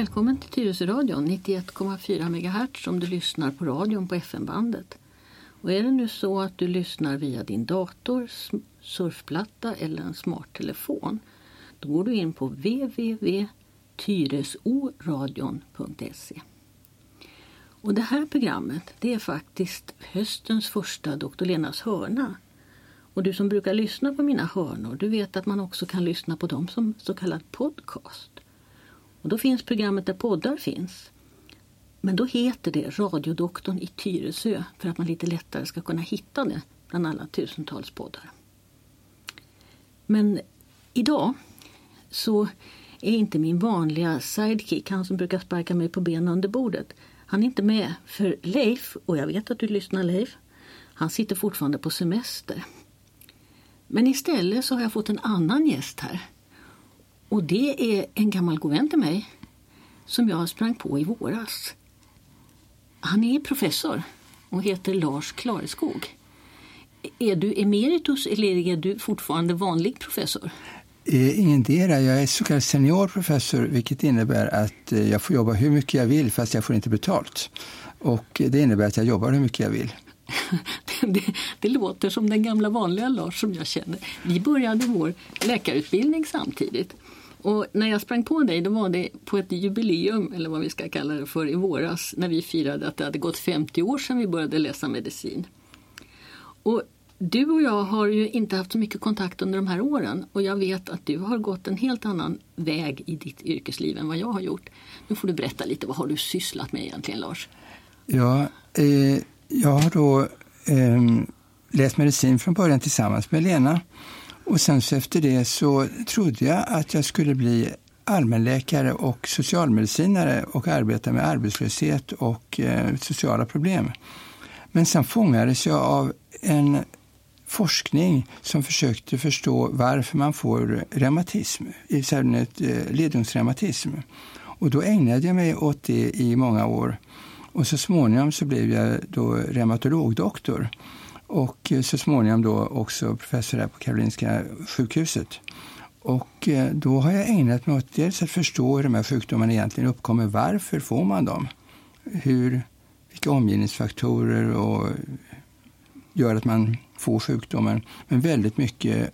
Välkommen till Tyresöradion 91,4 MHz om du lyssnar på radion på FM-bandet. Och är det nu så att du lyssnar via din dator, surfplatta eller en smarttelefon då går du in på www.tyresoradion.se. Och det här programmet det är faktiskt höstens första Dr. Lenas hörna. Och du som brukar lyssna på mina hörnor, du vet att man också kan lyssna på dem som så kallad podcast. Och då finns programmet där poddar finns. Men då heter det Radiodoktorn i Tyresö för att man lite lättare ska kunna hitta det bland alla tusentals poddar. Men idag så är inte min vanliga sidekick, han som brukar sparka mig på benen under bordet, han är inte med. För Leif, och jag vet att du lyssnar Leif, han sitter fortfarande på semester. Men istället så har jag fått en annan gäst här. Och det är en gammal god vän till mig som jag sprang på i våras. Han är professor och heter Lars Klareskog. Är du emeritus eller är du fortfarande vanlig professor? Eh, ingendera. Jag är så kallad seniorprofessor vilket innebär att eh, jag får jobba hur mycket jag vill fast jag får inte betalt. Och det innebär att jag jobbar hur mycket jag vill. Det, det, låter som den gamla vanliga Lars som jag känner. Vi började vår läkarutbildning samtidigt. Och när jag sprang på dig då var det på ett jubileum, eller vad vi ska kalla det för, i våras när vi firade att det hade gått 50 år sedan vi började läsa medicin. Och du och jag har ju inte haft så mycket kontakt under de här åren och jag vet att du har gått en helt annan väg i ditt yrkesliv än vad jag har gjort. Nu får du berätta lite, vad har du sysslat med egentligen Lars? Ja, eh, jag har då eh, läst medicin från början tillsammans med Lena och sen så efter det så trodde jag att jag skulle bli allmänläkare och socialmedicinare och arbeta med arbetslöshet och eh, sociala problem. Men sen fångades jag av en forskning som försökte förstå varför man får reumatism, i synnerhet eh, ledungsreumatism. Och då ägnade jag mig åt det i många år. Och så småningom så blev jag då reumatologdoktor och eh, så småningom då också professor här på Karolinska sjukhuset. Och eh, då har jag ägnat mig åt dels att förstå hur de här sjukdomarna egentligen uppkommer. Varför får man dem? Hur, vilka omgivningsfaktorer och gör att man får sjukdomen. Men väldigt mycket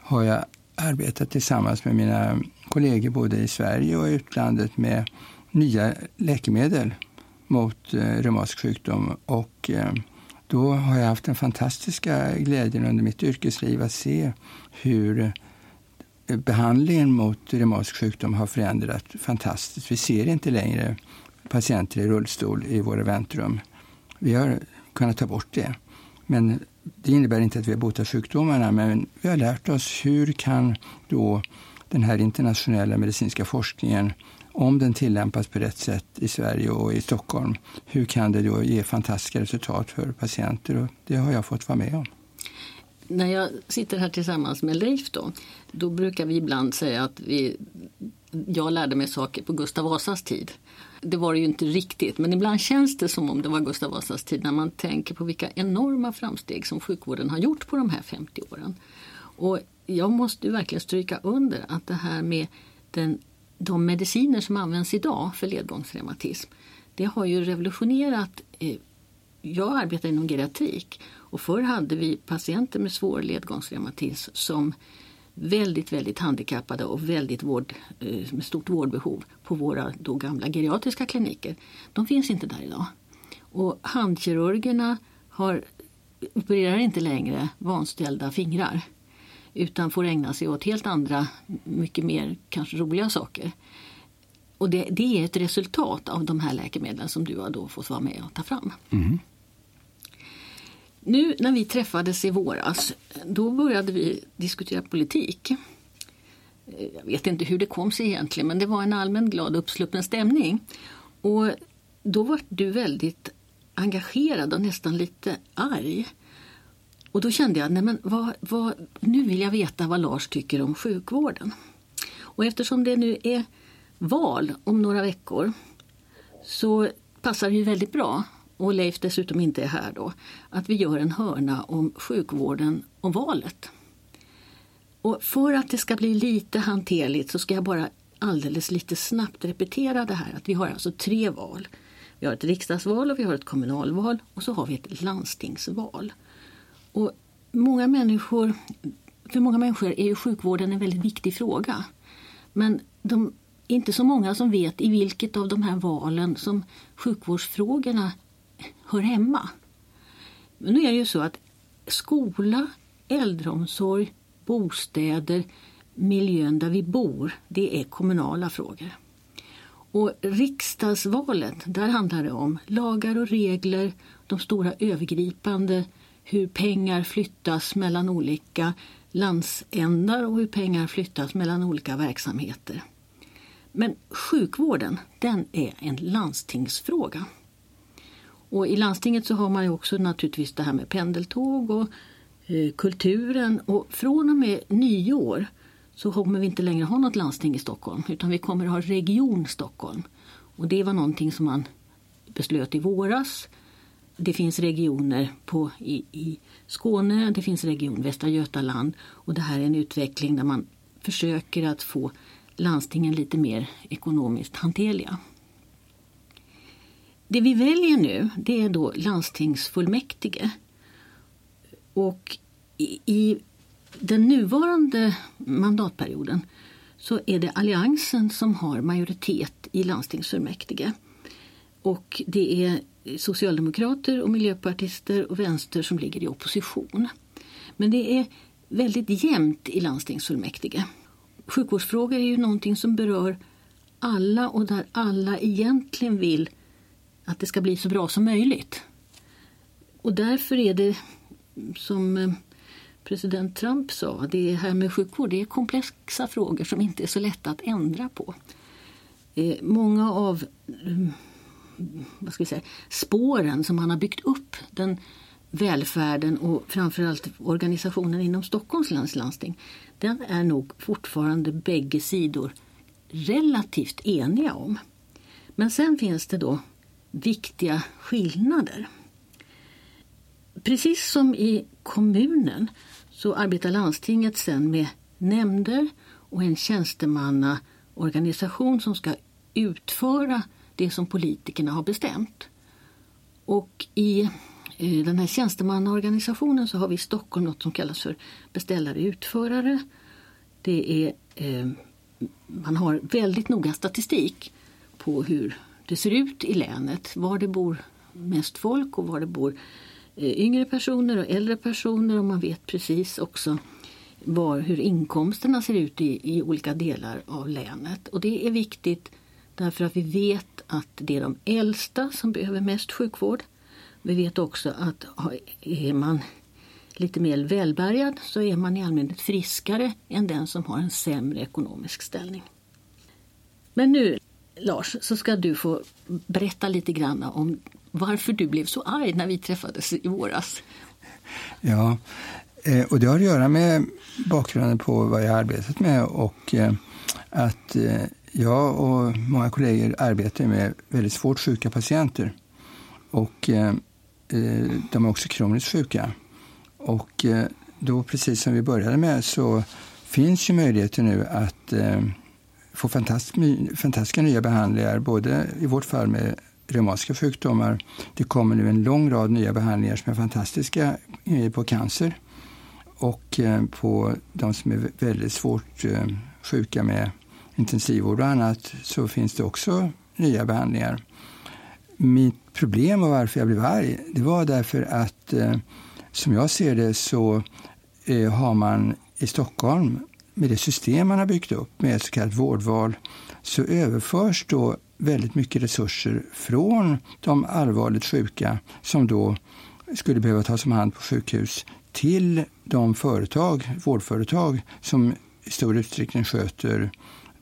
har jag arbetat tillsammans med mina kollegor både i Sverige och i utlandet med nya läkemedel mot eh, reumatisk sjukdom. Och, eh, då har jag haft den fantastiska glädjen under mitt yrkesliv att se hur behandlingen mot reumatisk sjukdom har förändrats fantastiskt. Vi ser inte längre patienter i rullstol i våra väntrum. Vi har kunnat ta bort det. Men det innebär inte att vi har botat sjukdomarna, men vi har lärt oss hur kan då den här internationella medicinska forskningen, om den tillämpas på rätt sätt i Sverige och i Stockholm, hur kan det då ge fantastiska resultat för patienter? Och det har jag fått vara med om. När jag sitter här tillsammans med Leif då, då brukar vi ibland säga att vi, jag lärde mig saker på Gustav Vasas tid det var det ju inte riktigt, men ibland känns det som om det var Gustav Vasas tid när man tänker på vilka enorma framsteg som sjukvården har gjort på de här 50 åren. Och jag måste verkligen stryka under att det här med den, de mediciner som används idag för ledgångsreumatism, det har ju revolutionerat eh, jag arbetar inom geriatrik och förr hade vi patienter med svår ledgångsreumatism som väldigt, väldigt handikappade och väldigt vård, eh, med stort vårdbehov på våra då gamla geriatriska kliniker. De finns inte där idag. Och handkirurgerna har, opererar inte längre vanställda fingrar utan får ägna sig åt helt andra, mycket mer kanske roliga saker. Och det, det är ett resultat av de här läkemedlen som du har då fått vara med och ta fram. Mm. Nu när vi träffades i våras, då började vi diskutera politik. Jag vet inte hur det kom sig egentligen, men det var en allmän glad uppsluppen stämning. Och då var du väldigt engagerad och nästan lite arg. Och då kände jag, nej men vad, vad, nu vill jag veta vad Lars tycker om sjukvården. Och eftersom det nu är val om några veckor så passar det ju väldigt bra och Leif dessutom inte är här då, att vi gör en hörna om sjukvården och valet. Och för att det ska bli lite hanterligt så ska jag bara alldeles lite snabbt repetera det här att vi har alltså tre val. Vi har ett riksdagsval och vi har ett kommunalval och så har vi ett landstingsval. Och många människor, för många människor är ju sjukvården en väldigt viktig fråga. Men de är inte så många som vet i vilket av de här valen som sjukvårdsfrågorna hör hemma. Men nu är det ju så att skola, äldreomsorg, bostäder, miljön där vi bor, det är kommunala frågor. Och riksdagsvalet, där handlar det om lagar och regler, de stora övergripande, hur pengar flyttas mellan olika landsändar och hur pengar flyttas mellan olika verksamheter. Men sjukvården, den är en landstingsfråga. Och I landstinget så har man ju också naturligtvis det här med pendeltåg och eh, kulturen. Och från och med nyår så kommer vi inte längre ha något landsting i Stockholm utan vi kommer ha Region Stockholm. Och det var någonting som man beslöt i våras. Det finns regioner på, i, i Skåne, det finns region Västra Götaland och det här är en utveckling där man försöker att få landstingen lite mer ekonomiskt hanterliga. Det vi väljer nu det är då landstingsfullmäktige. Och i, i den nuvarande mandatperioden så är det Alliansen som har majoritet i landstingsfullmäktige. Och det är socialdemokrater och miljöpartister och vänster som ligger i opposition. Men det är väldigt jämnt i landstingsfullmäktige. Sjukvårdsfrågor är ju någonting som berör alla och där alla egentligen vill att det ska bli så bra som möjligt. Och därför är det som eh, president Trump sa, det här med sjukvård det är komplexa frågor som inte är så lätta att ändra på. Eh, många av eh, vad ska vi säga, spåren som man har byggt upp den välfärden och framförallt organisationen inom Stockholms läns landsting den är nog fortfarande bägge sidor relativt eniga om. Men sen finns det då viktiga skillnader. Precis som i kommunen så arbetar landstinget sen med nämnder och en tjänstemannaorganisation som ska utföra det som politikerna har bestämt. Och i eh, den här tjänstemannaorganisationen så har vi i Stockholm något som kallas för beställare-utförare. Det är, eh, man har väldigt noga statistik på hur det ser ut i länet. Var det bor mest folk och var det bor eh, yngre personer och äldre personer och man vet precis också var, hur inkomsterna ser ut i, i olika delar av länet. Och det är viktigt därför att vi vet att det är de äldsta som behöver mest sjukvård. Vi vet också att är man lite mer välbärgad så är man i allmänhet friskare än den som har en sämre ekonomisk ställning. Men nu Lars, så ska du få berätta lite grann om varför du blev så arg när vi träffades i våras. Ja, eh, och det har att göra med bakgrunden på vad jag arbetat med och eh, att eh, jag och många kollegor arbetar med väldigt svårt sjuka patienter. Och eh, eh, de är också kroniskt sjuka. Och eh, då, precis som vi började med, så finns ju möjligheter nu att få fantastiska nya behandlingar, både i vårt fall med reumatiska sjukdomar. Det kommer nu en lång rad nya behandlingar som är fantastiska på cancer och på de som är väldigt svårt sjuka med intensivvård och annat så finns det också nya behandlingar. Mitt problem och varför jag blev arg det var därför att eh, som jag ser det så eh, har man i Stockholm med det system man har byggt upp med ett så kallat vårdval så överförs då väldigt mycket resurser från de allvarligt sjuka som då skulle behöva tas om hand på sjukhus till de företag, vårdföretag som i stor utsträckning sköter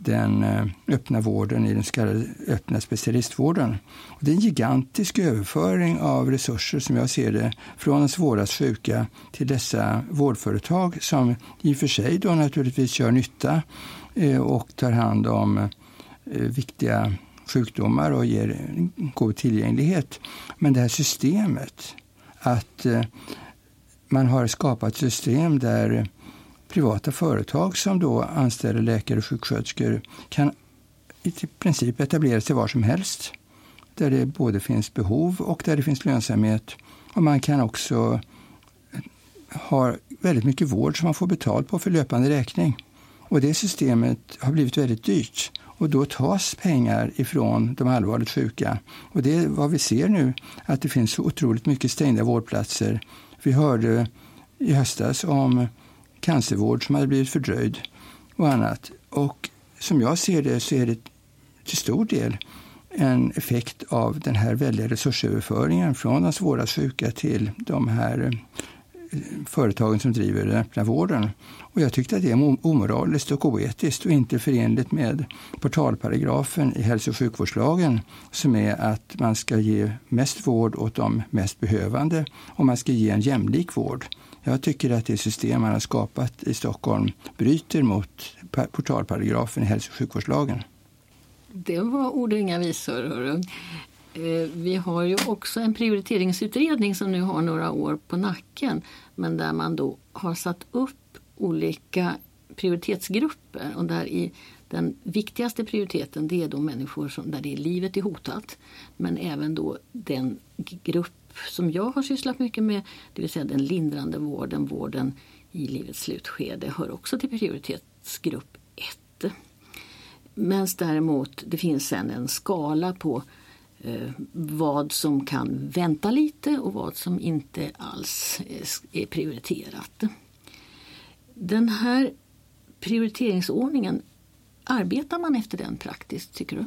den eh, öppna vården i den så kallade öppna specialistvården. Det är en gigantisk överföring av resurser som jag ser det från de svårast sjuka till dessa vårdföretag som i och för sig då naturligtvis gör nytta eh, och tar hand om eh, viktiga sjukdomar och ger god tillgänglighet. Men det här systemet, att man har skapat system där privata företag som då anställer läkare och sjuksköterskor kan i princip etablera sig var som helst. Där det både finns behov och där det finns lönsamhet. Och man kan också eh, ha väldigt mycket vård som man får betalt på för löpande räkning. Och det systemet har blivit väldigt dyrt. Och då tas pengar ifrån de allvarligt sjuka. Och det är vad vi ser nu, att det finns så otroligt mycket stängda vårdplatser. Vi hörde i höstas om cancervård som hade blivit fördröjd och annat. Och som jag ser det så är det till stor del en effekt av den här väldiga resursöverföringen från de svårast sjuka till de här eh, företagen som driver den öppna vården. Och jag tyckte att det är omoraliskt och oetiskt och inte förenligt med portalparagrafen i hälso och sjukvårdslagen som är att man ska ge mest vård åt de mest behövande och man ska ge en jämlik vård. Jag tycker att det system man har skapat i Stockholm bryter mot portalparagrafen i hälso och sjukvårdslagen. Det var ord och inga visor. Hörru. Eh, vi har ju också en prioriteringsutredning som nu har några år på nacken men där man då har satt upp olika prioritetsgrupper och där i den viktigaste prioriteten det är då människor som, där det är livet är hotat men även då den grupp som jag har sysslat mycket med, det vill säga den lindrande vården, vården i livets slutskede, hör också till prioritetsgrupp 1. Men däremot, det finns sen en skala på eh, vad som kan vänta lite och vad som inte alls eh, är prioriterat. Den här prioriteringsordningen, arbetar man efter den praktiskt tycker du?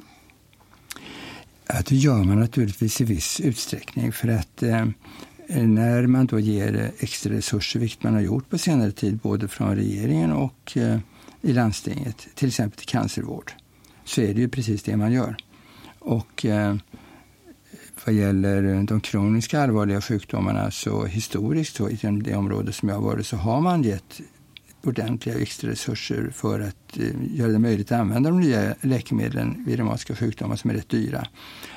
Att det gör man naturligtvis i viss utsträckning för att eh, när man då ger extra resurser, vilket man har gjort på senare tid både från regeringen och eh, i landstinget, till exempel till cancervård, så är det ju precis det man gör. Och eh, vad gäller de kroniska allvarliga sjukdomarna så historiskt så i det område som jag har varit så har man gett ordentliga extra resurser för att eh, göra det möjligt att använda de nya läkemedlen vid reumatiska sjukdomar som är rätt dyra.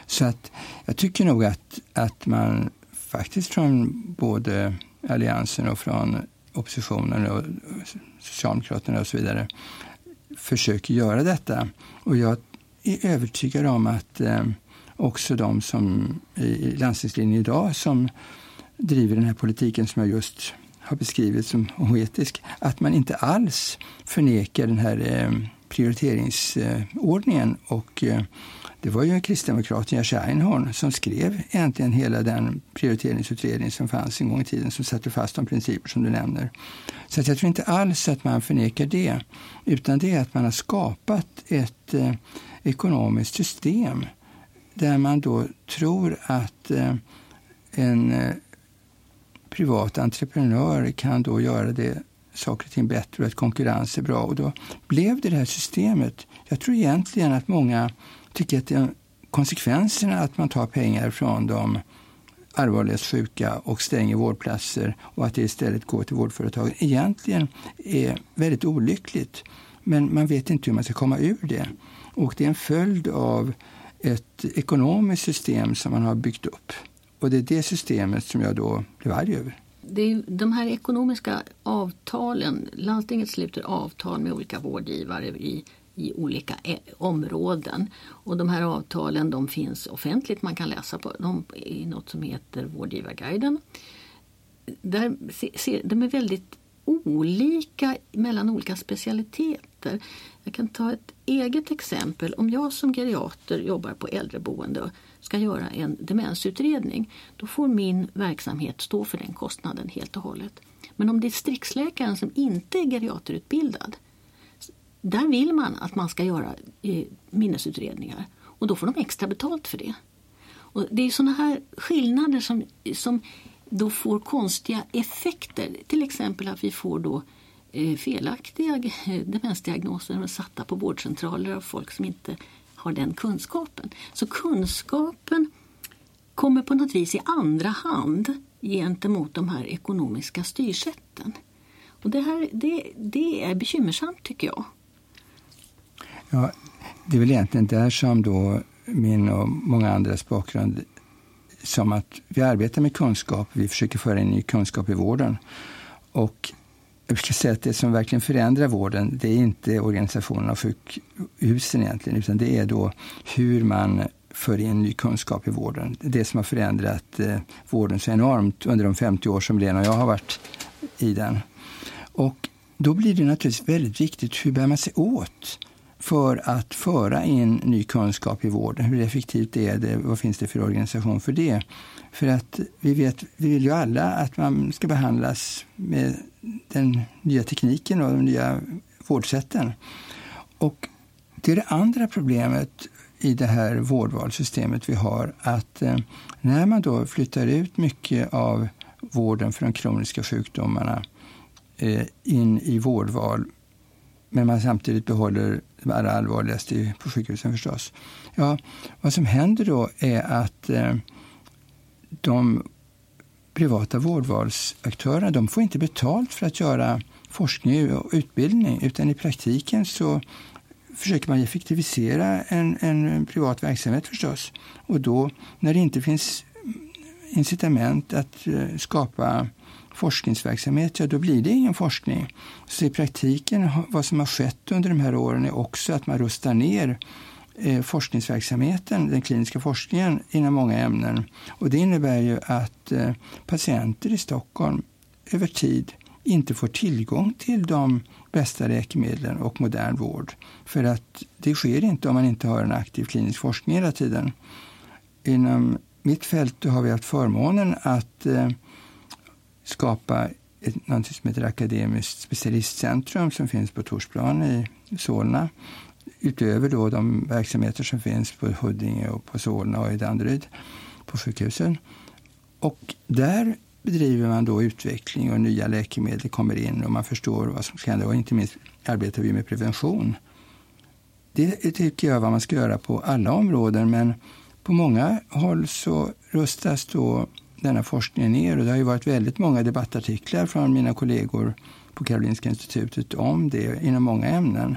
Så att jag tycker nog att, att man faktiskt från både Alliansen och från oppositionen och Socialdemokraterna och så vidare försöker göra detta. Och jag är övertygad om att eh, också de som i landstingslinjen idag som driver den här politiken som jag just har beskrivits som oetisk, att man inte alls förnekar den här eh, prioriteringsordningen. Och, eh, det var ju kristdemokraten Jerzy Einhorn som skrev egentligen hela den prioriteringsutredning som fanns en gång i tiden som satte fast de principer som du nämner. Så att jag tror inte alls att man förnekar det, utan det är att man har skapat ett eh, ekonomiskt system där man då tror att eh, en eh, privat entreprenör kan då göra det saker och ting bättre och att konkurrens är bra. Och då blev det det här systemet. Jag tror egentligen att många tycker att det konsekvenserna att man tar pengar från de allvarligast sjuka och stänger vårdplatser och att det istället går till vårdföretagen egentligen är väldigt olyckligt. Men man vet inte hur man ska komma ur det. Och det är en följd av ett ekonomiskt system som man har byggt upp. Och det är det systemet som jag då blev arg över. Det är de här ekonomiska avtalen, landstinget sluter avtal med olika vårdgivare i, i olika e områden. Och de här avtalen de finns offentligt, man kan läsa på dem i något som heter Vårdgivarguiden. Där, se, de är väldigt olika mellan olika specialiteter. Jag kan ta ett eget exempel. Om jag som geriater jobbar på äldreboende och ska göra en demensutredning, då får min verksamhet stå för den kostnaden helt och hållet. Men om distriktsläkaren som inte är geriaterutbildad, där vill man att man ska göra eh, minnesutredningar och då får de extra betalt för det. Och det är sådana här skillnader som, som då får konstiga effekter. Till exempel att vi får då eh, Eh, felaktiga eh, demensdiagnoser satta på vårdcentraler av folk som inte har den kunskapen. Så kunskapen kommer på något vis i andra hand gentemot de här ekonomiska styrsätten. Och det, här, det, det är bekymmersamt tycker jag. Ja, det är väl egentligen där som då min och många andras bakgrund som att vi arbetar med kunskap, vi försöker föra in ny kunskap i vården. Och jag ska säga att det som verkligen förändrar vården, det är inte organisationen av sjukhusen egentligen, utan det är då hur man för in ny kunskap i vården. Det det som har förändrat eh, vården så enormt under de 50 år som Lena och jag har varit i den. Och då blir det naturligtvis väldigt viktigt hur bär man sig åt för att föra in ny kunskap i vården. Hur effektivt är det? Vad finns det för organisation för det? För att vi vet, vi vill ju alla att man ska behandlas med den nya tekniken och de nya vårdsätten. Och det är det andra problemet i det här vårdvalssystemet vi har att eh, när man då flyttar ut mycket av vården för de kroniska sjukdomarna eh, in i vårdval men man samtidigt behåller det allra allvarligaste på sjukhusen förstås. Ja, vad som händer då är att eh, de privata vårdvalsaktörerna de får inte betalt för att göra forskning och utbildning utan i praktiken så försöker man effektivisera en, en privat verksamhet förstås. Och då när det inte finns incitament att eh, skapa forskningsverksamhet, ja då blir det ingen forskning. Så i praktiken, vad som har skett under de här åren är också att man rustar ner Eh, forskningsverksamheten, den kliniska forskningen inom många ämnen. Och det innebär ju att eh, patienter i Stockholm över tid inte får tillgång till de bästa läkemedlen och modern vård. För att det sker inte om man inte har en aktiv klinisk forskning hela tiden. Inom mitt fält har vi haft förmånen att eh, skapa ett, något som heter Akademiskt specialistcentrum som finns på Torsplan i Solna. Utöver då de verksamheter som finns på Huddinge och på Solna och i Danderyd på sjukhusen. Och där bedriver man då utveckling och nya läkemedel kommer in och man förstår vad som ska hända. Och inte minst arbetar vi med prevention. Det tycker jag vad man ska göra på alla områden men på många håll så rustas då denna forskning ner och det har ju varit väldigt många debattartiklar från mina kollegor på Karolinska institutet om det inom många ämnen.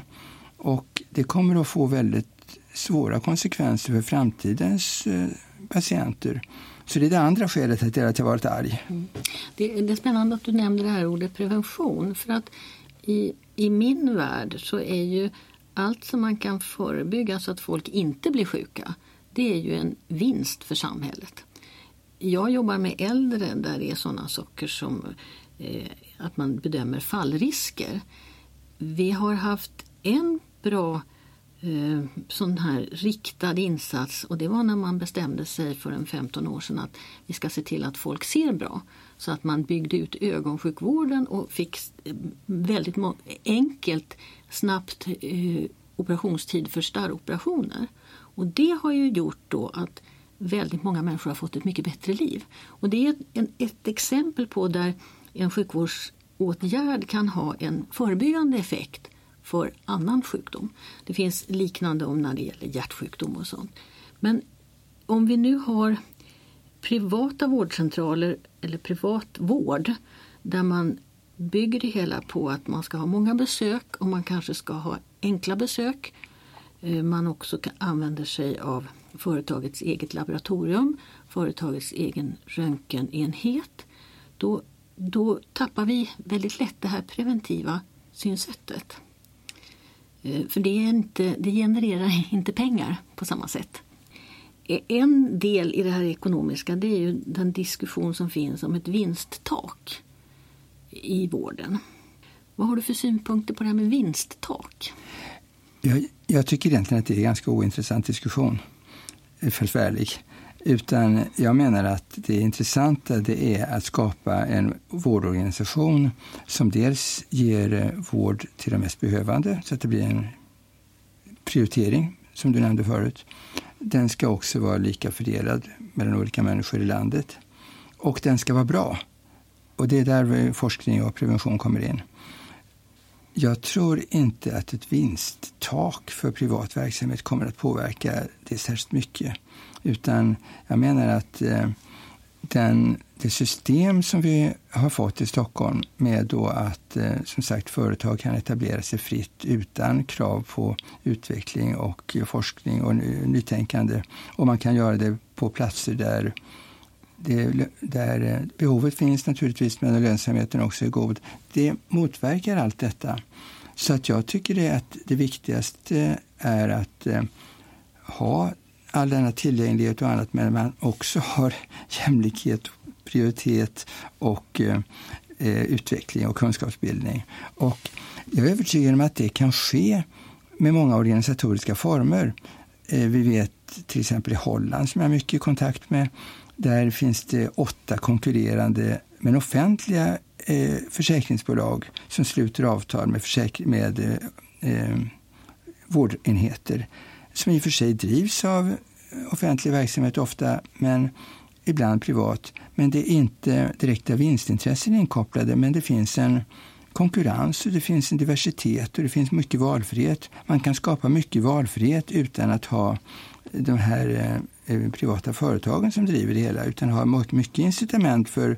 Och det kommer att få väldigt svåra konsekvenser för framtidens eh, patienter. Så det är det andra skälet till att jag varit arg. Mm. Det, det, är spännande att du nämner det här ordet prevention. För att i, i min värld så är ju allt som man kan förebygga så att folk inte blir sjuka, det är ju en vinst för samhället. Jag jobbar med äldre där det är sådana saker som eh, att man bedömer fallrisker. Vi har haft en bra eh, sån här riktad insats och det var när man bestämde sig för en 15 år sedan att vi ska se till att folk ser bra. Så att man byggde ut ögonsjukvården och fick eh, väldigt enkelt, snabbt eh, operationstid för starroperationer. Och det har ju gjort då att väldigt många människor har fått ett mycket bättre liv. Och det är ett, ett exempel på där en sjukvårdsåtgärd kan ha en förebyggande effekt för annan sjukdom. Det finns liknande om när det gäller hjärtsjukdom och sånt. Men om vi nu har privata vårdcentraler eller privat vård där man bygger det hela på att man ska ha många besök och man kanske ska ha enkla besök. Eh, man också använder sig av företagets eget laboratorium, företagets egen röntgenenhet. Då, då tappar vi väldigt lätt det här preventiva synsättet. Eh, för det, är inte, det genererar inte pengar på samma sätt. Eh, en del i det här ekonomiska det är ju den diskussion som finns om ett vinsttak i vården. Vad har du för synpunkter på det här med vinsttak? Jag, jag tycker egentligen att det är en ganska ointressant diskussion, förfärlig. Utan jag menar att det intressanta det är att skapa en vårdorganisation som dels ger eh, vård till de mest behövande, så att det blir en prioritering, som du nämnde förut. Den ska också vara lika fördelad mellan olika människor i landet. Och den ska vara bra. Och det är där forskning och prevention kommer in. Jag tror inte att ett vinsttak för privat verksamhet kommer att påverka det särskilt mycket. Utan jag menar att eh, den, det system som vi har fått i Stockholm med då att eh, som sagt företag kan etablera sig fritt utan krav på utveckling och forskning och nytänkande. Och man kan göra det på platser där det, där eh, behovet finns naturligtvis men lönsamheten också är god. Det motverkar allt detta. Så att jag tycker det att det viktigaste är att eh, ha all denna tillgänglighet och annat men man också har jämlikhet, prioritet och eh, eh, utveckling och kunskapsbildning. Och jag är övertygad om att det kan ske med många organisatoriska former. Eh, vi vet till exempel i Holland som jag har mycket kontakt med. Där finns det åtta konkurrerande men offentliga eh, försäkringsbolag som sluter avtal med, försäk- med eh, eh, vårdenheter som i och för sig drivs av offentlig verksamhet ofta, men ibland privat. Men det är inte direkta vinstintressen inkopplade, men det finns en konkurrens och det finns en diversitet och det finns mycket valfrihet. Man kan skapa mycket valfrihet utan att ha de här eh, privata företagen som driver det hela, utan ha mycket incitament för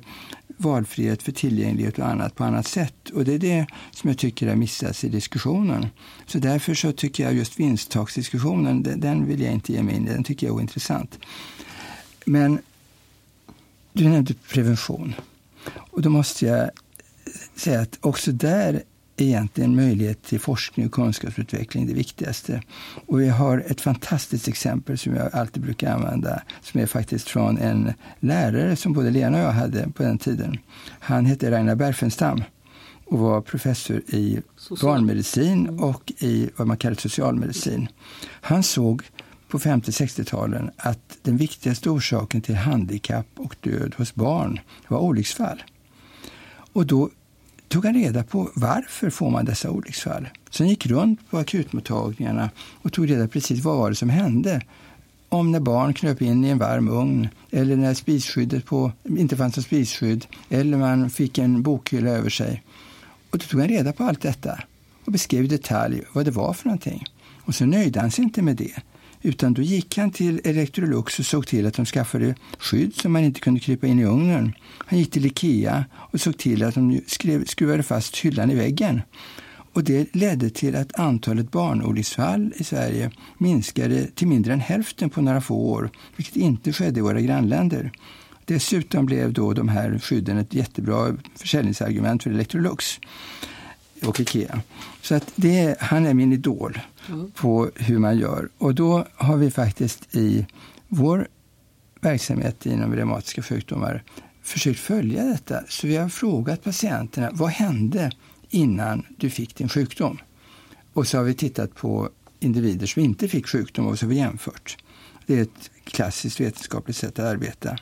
valfrihet, för tillgänglighet och annat på annat sätt. Och det är det som jag tycker har missats i diskussionen. Så därför så tycker jag just vinsttaksdiskussionen, den, den vill jag inte ge mig in i, den tycker jag är ointressant. Men du nämnde prevention. Och då måste jag säga att också där egentligen möjlighet till forskning och kunskapsutveckling det viktigaste. Och vi har ett fantastiskt exempel som jag alltid brukar använda som är faktiskt från en lärare som både Lena och jag hade på den tiden. Han hette Ragnar Berfenstam och var professor i Social. barnmedicin och i vad man kallar socialmedicin. Han såg på 50-60-talen att den viktigaste orsaken till handikapp och död hos barn var olycksfall. Och då tog han reda på varför får man dessa olycksfall. Så han gick runt på akutmottagningarna och tog reda på precis vad var det som hände. Om när barn knöp in i en varm ugn eller när spisskyddet på, inte fanns något spisskydd eller man fick en bokhylla över sig. Och då tog han reda på allt detta och beskrev i detalj vad det var för någonting. Och så nöjde han sig inte med det. Utan då gick han till Electrolux och såg till att de skaffade skydd så man inte kunde krypa in i ugnen. Han gick till Ikea och såg till att de skrev, skruvade fast hyllan i väggen. Och det ledde till att antalet barnolycksfall i Sverige minskade till mindre än hälften på några få år, vilket inte skedde i våra grannländer. Dessutom blev då de här skydden ett jättebra försäljningsargument för Electrolux och Ikea. Så att det, han är min idol mm. på hur man gör. Och då har vi faktiskt i vår verksamhet inom reumatiska sjukdomar försökt följa detta. Så vi har frågat patienterna, vad hände innan du fick din sjukdom? Och så har vi tittat på individer som inte fick sjukdom och så har vi jämfört. Det är ett klassiskt vetenskapligt sätt att arbeta.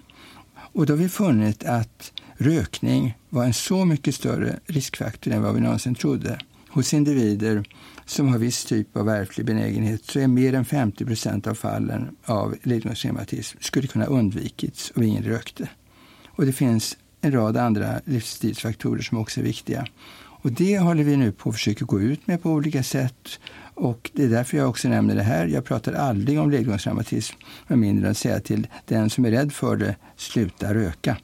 Och då har vi funnit att rökning var en så mycket större riskfaktor än vad vi någonsin trodde. Hos individer som har viss typ av ärftlig benägenhet så är mer än 50 procent av fallen av ledgångsreumatism skulle kunna undvikits om ingen rökte. Och det finns en rad andra livsstilsfaktorer som också är viktiga. Och det håller vi nu på att försöka gå ut med på olika sätt. Och det är därför jag också nämner det här. Jag pratar aldrig om ledgångsreumatism med mindre än att säga till den som är rädd för det, sluta röka.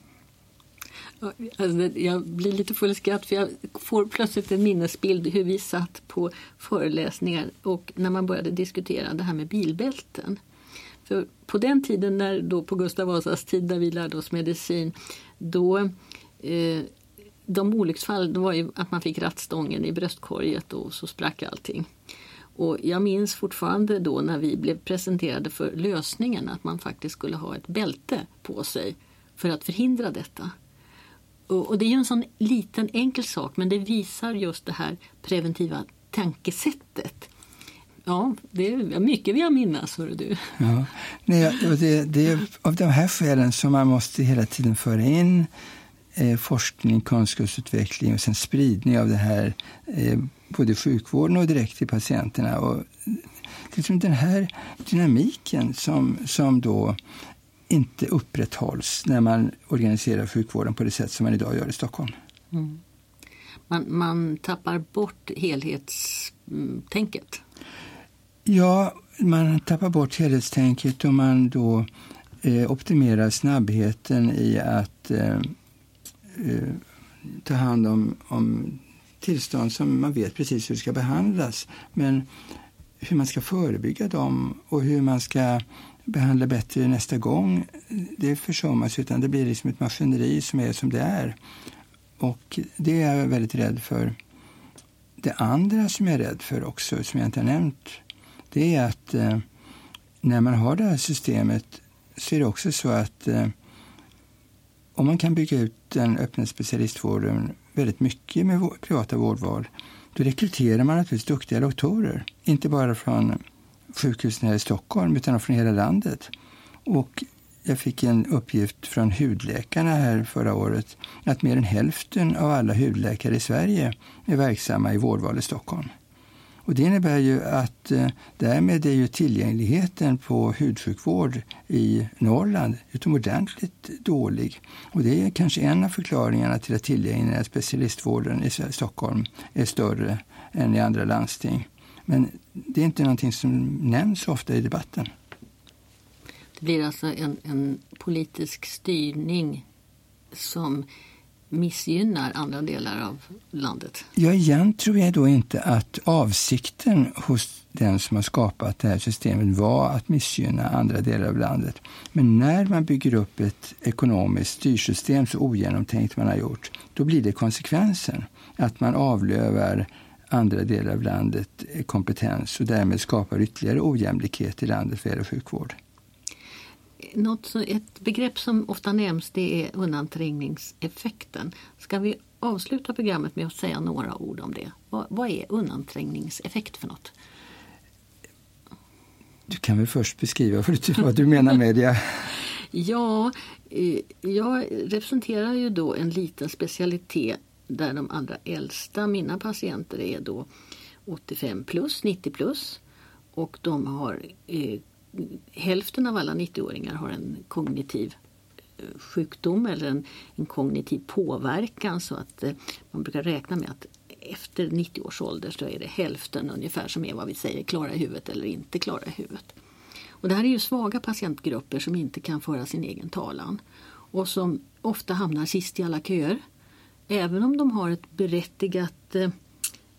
Alltså, jag blir lite full i skratt för jag får plötsligt en minnesbild hur vi satt på föreläsningar och när man började diskutera det här med bilbälten. För på den tiden, när, då på Gustav Vasas tid, där vi lärde oss medicin, då eh, de olycksfall det var ju att man fick rattstången i bröstkorget och så sprack allting. Och jag minns fortfarande då när vi blev presenterade för lösningen att man faktiskt skulle ha ett bälte på sig för att förhindra detta. Och, det är ju en sån liten enkel sak men det visar just det här preventiva tankesättet. Ja, det är mycket vi har minnas, hör du. Ja. Nej, det, det är av de här skälen som man måste hela tiden föra in eh, forskning, kunskapsutveckling och sen spridning av det här eh, både i sjukvården och direkt till patienterna. Och, liksom den här dynamiken som, som då inte upprätthålls när man organiserar sjukvården på det sätt som man idag gör i Stockholm. Mm. Man, man tappar bort helhetstänket? Ja, man tappar bort helhetstänket och man då eh, optimerar snabbheten i att eh, eh, ta hand om, om tillstånd som man vet precis hur ska behandlas. Men hur man ska förebygga dem och hur man ska behandla bättre nästa gång, det försummas utan det blir liksom ett maskineri som är som det är. Och det är jag väldigt rädd för. Det andra som jag är rädd för också, som jag inte har nämnt, det är att eh, när man har det här systemet så är det också så att eh, om man kan bygga ut den öppna specialistvården väldigt mycket med privata vårdval, då rekryterar man naturligtvis duktiga doktorer. Inte bara från sjukhusen här i Stockholm, utan från hela landet. Och jag fick en uppgift från hudläkarna här förra året att mer än hälften av alla hudläkare i Sverige är verksamma i vårdval i Stockholm. Och det innebär ju att eh, därmed är ju tillgängligheten på hudsjukvård i Norrland utomordentligt dålig. Och det är kanske en av förklaringarna till att tillgängligheten i specialistvården i Stockholm är större än i andra landsting. Men det är inte någonting som nämns ofta i debatten. Det blir alltså en, en politisk styrning som missgynnar andra delar av landet? Ja, igen tror jag då inte att avsikten hos den som har skapat det här systemet var att missgynna andra delar av landet. Men när man bygger upp ett ekonomiskt styrsystem så ogenomtänkt man har gjort, då blir det konsekvensen att man avlövar andra delar av landet kompetens och därmed skapar ytterligare ojämlikhet i landet vad gäller sjukvård. Något, ett begrepp som ofta nämns det är undanträngningseffekten. Ska vi avsluta programmet med att säga några ord om det? Vad, vad är undanträngningseffekt för något? Du kan väl först beskriva vad du menar med det? ja, eh, jag representerar ju då en liten specialitet där de allra äldsta, mina patienter, är då 85 plus, 90 plus. Och de har eh, hälften av alla 90-åringar har en kognitiv eh, sjukdom eller en, en kognitiv påverkan så att eh, man brukar räkna med att efter 90 års ålder så är det hälften ungefär som är vad vi säger klara i huvudet eller inte klara i huvudet. Och det här är ju svaga patientgrupper som inte kan föra sin egen talan och som ofta hamnar sist i alla köer. Även om de har ett berättigat eh,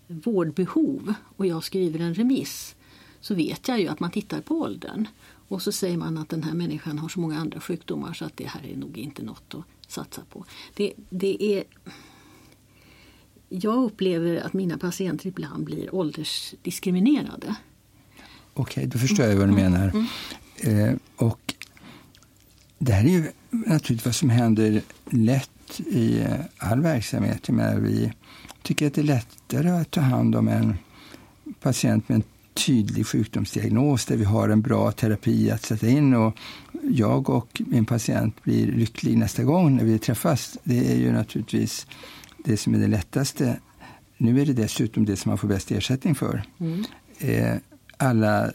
vårdbehov och jag skriver en remiss så vet jag ju att man tittar på åldern. Och så säger man att den här människan har så många andra sjukdomar så att det här är nog inte något att satsa på. Det, det är... Jag upplever att mina patienter ibland blir åldersdiskriminerade. Okej, okay, då förstår jag vad du mm. menar. Mm. Eh, och det här är ju naturligtvis vad som händer lätt i eh, all verksamhet. Jag vi tycker att det är lättare att ta hand om en patient med en tydlig sjukdomsdiagnos där vi har en bra terapi att sätta in och jag och min patient blir lycklig nästa gång när vi träffas. Det är ju naturligtvis det som är det lättaste. Nu är det dessutom det som man får bäst ersättning för. Mm. Eh, alla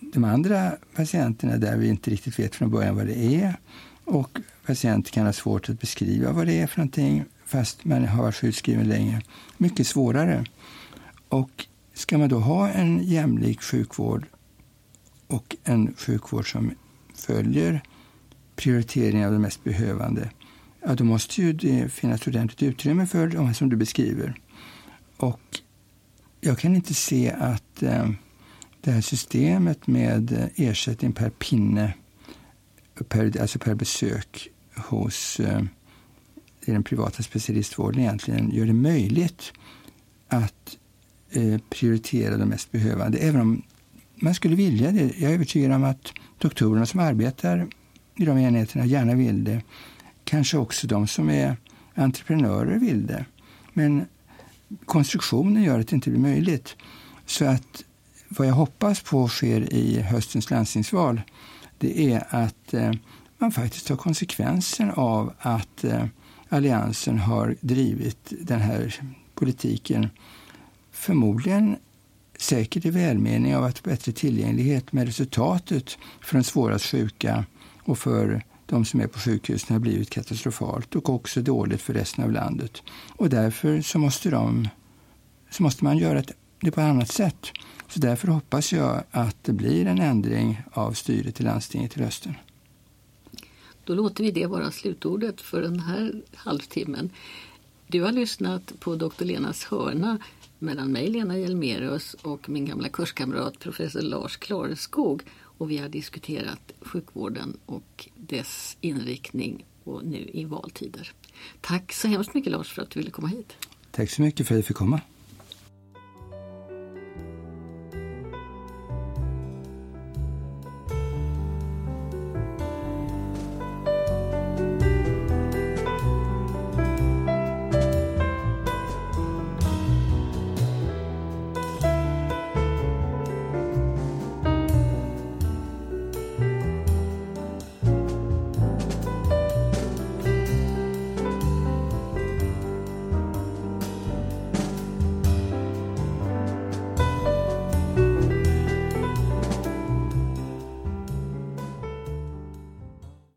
de andra patienterna där vi inte riktigt vet från början vad det är och patienter kan ha svårt att beskriva vad det är för någonting fast man har varit sjukskriven länge. Mycket svårare. Och Ska man då ha en jämlik sjukvård och en sjukvård som följer prioriteringen av de mest behövande, ja, då måste ju det finnas ordentligt utrymme för de som du beskriver. Och jag kan inte se att eh, det här systemet med eh, ersättning per pinne, per, alltså per besök hos eh, i den privata specialistvården egentligen gör det möjligt att Eh, prioritera de mest behövande. Även om man skulle vilja det. Jag är övertygad om att doktorerna som arbetar i de enheterna gärna vill det. Kanske också de som är entreprenörer vill det. Men konstruktionen gör att det inte blir möjligt. Så att vad jag hoppas på sker i höstens landstingsval det är att eh, man faktiskt tar konsekvensen av att eh, Alliansen har drivit den här politiken förmodligen säkert i välmening av att bättre tillgänglighet med resultatet för de svårast sjuka och för de som är på sjukhusen har blivit katastrofalt och också dåligt för resten av landet. Och därför så måste, de, så måste man göra det på annat sätt. Så därför hoppas jag att det blir en ändring av styret i landstinget till hösten. Då låter vi det vara slutordet för den här halvtimmen. Du har lyssnat på Dr. Lenas hörna mellan mig, Lena Hjelmerius, och min gamla kurskamrat professor Lars Klareskog och vi har diskuterat sjukvården och dess inriktning och nu i valtider. Tack så hemskt mycket Lars för att du ville komma hit. Tack så mycket för att jag fick komma.